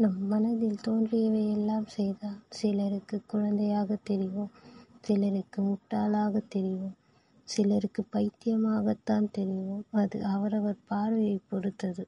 நம் மனதில் தோன்றியவை எல்லாம் செய்தால் சிலருக்கு குழந்தையாக தெரிவோம் சிலருக்கு முட்டாளாக தெரிவோம் சிலருக்கு பைத்தியமாகத்தான் தெரிவோம். அது அவரவர் பார்வையை பொறுத்தது.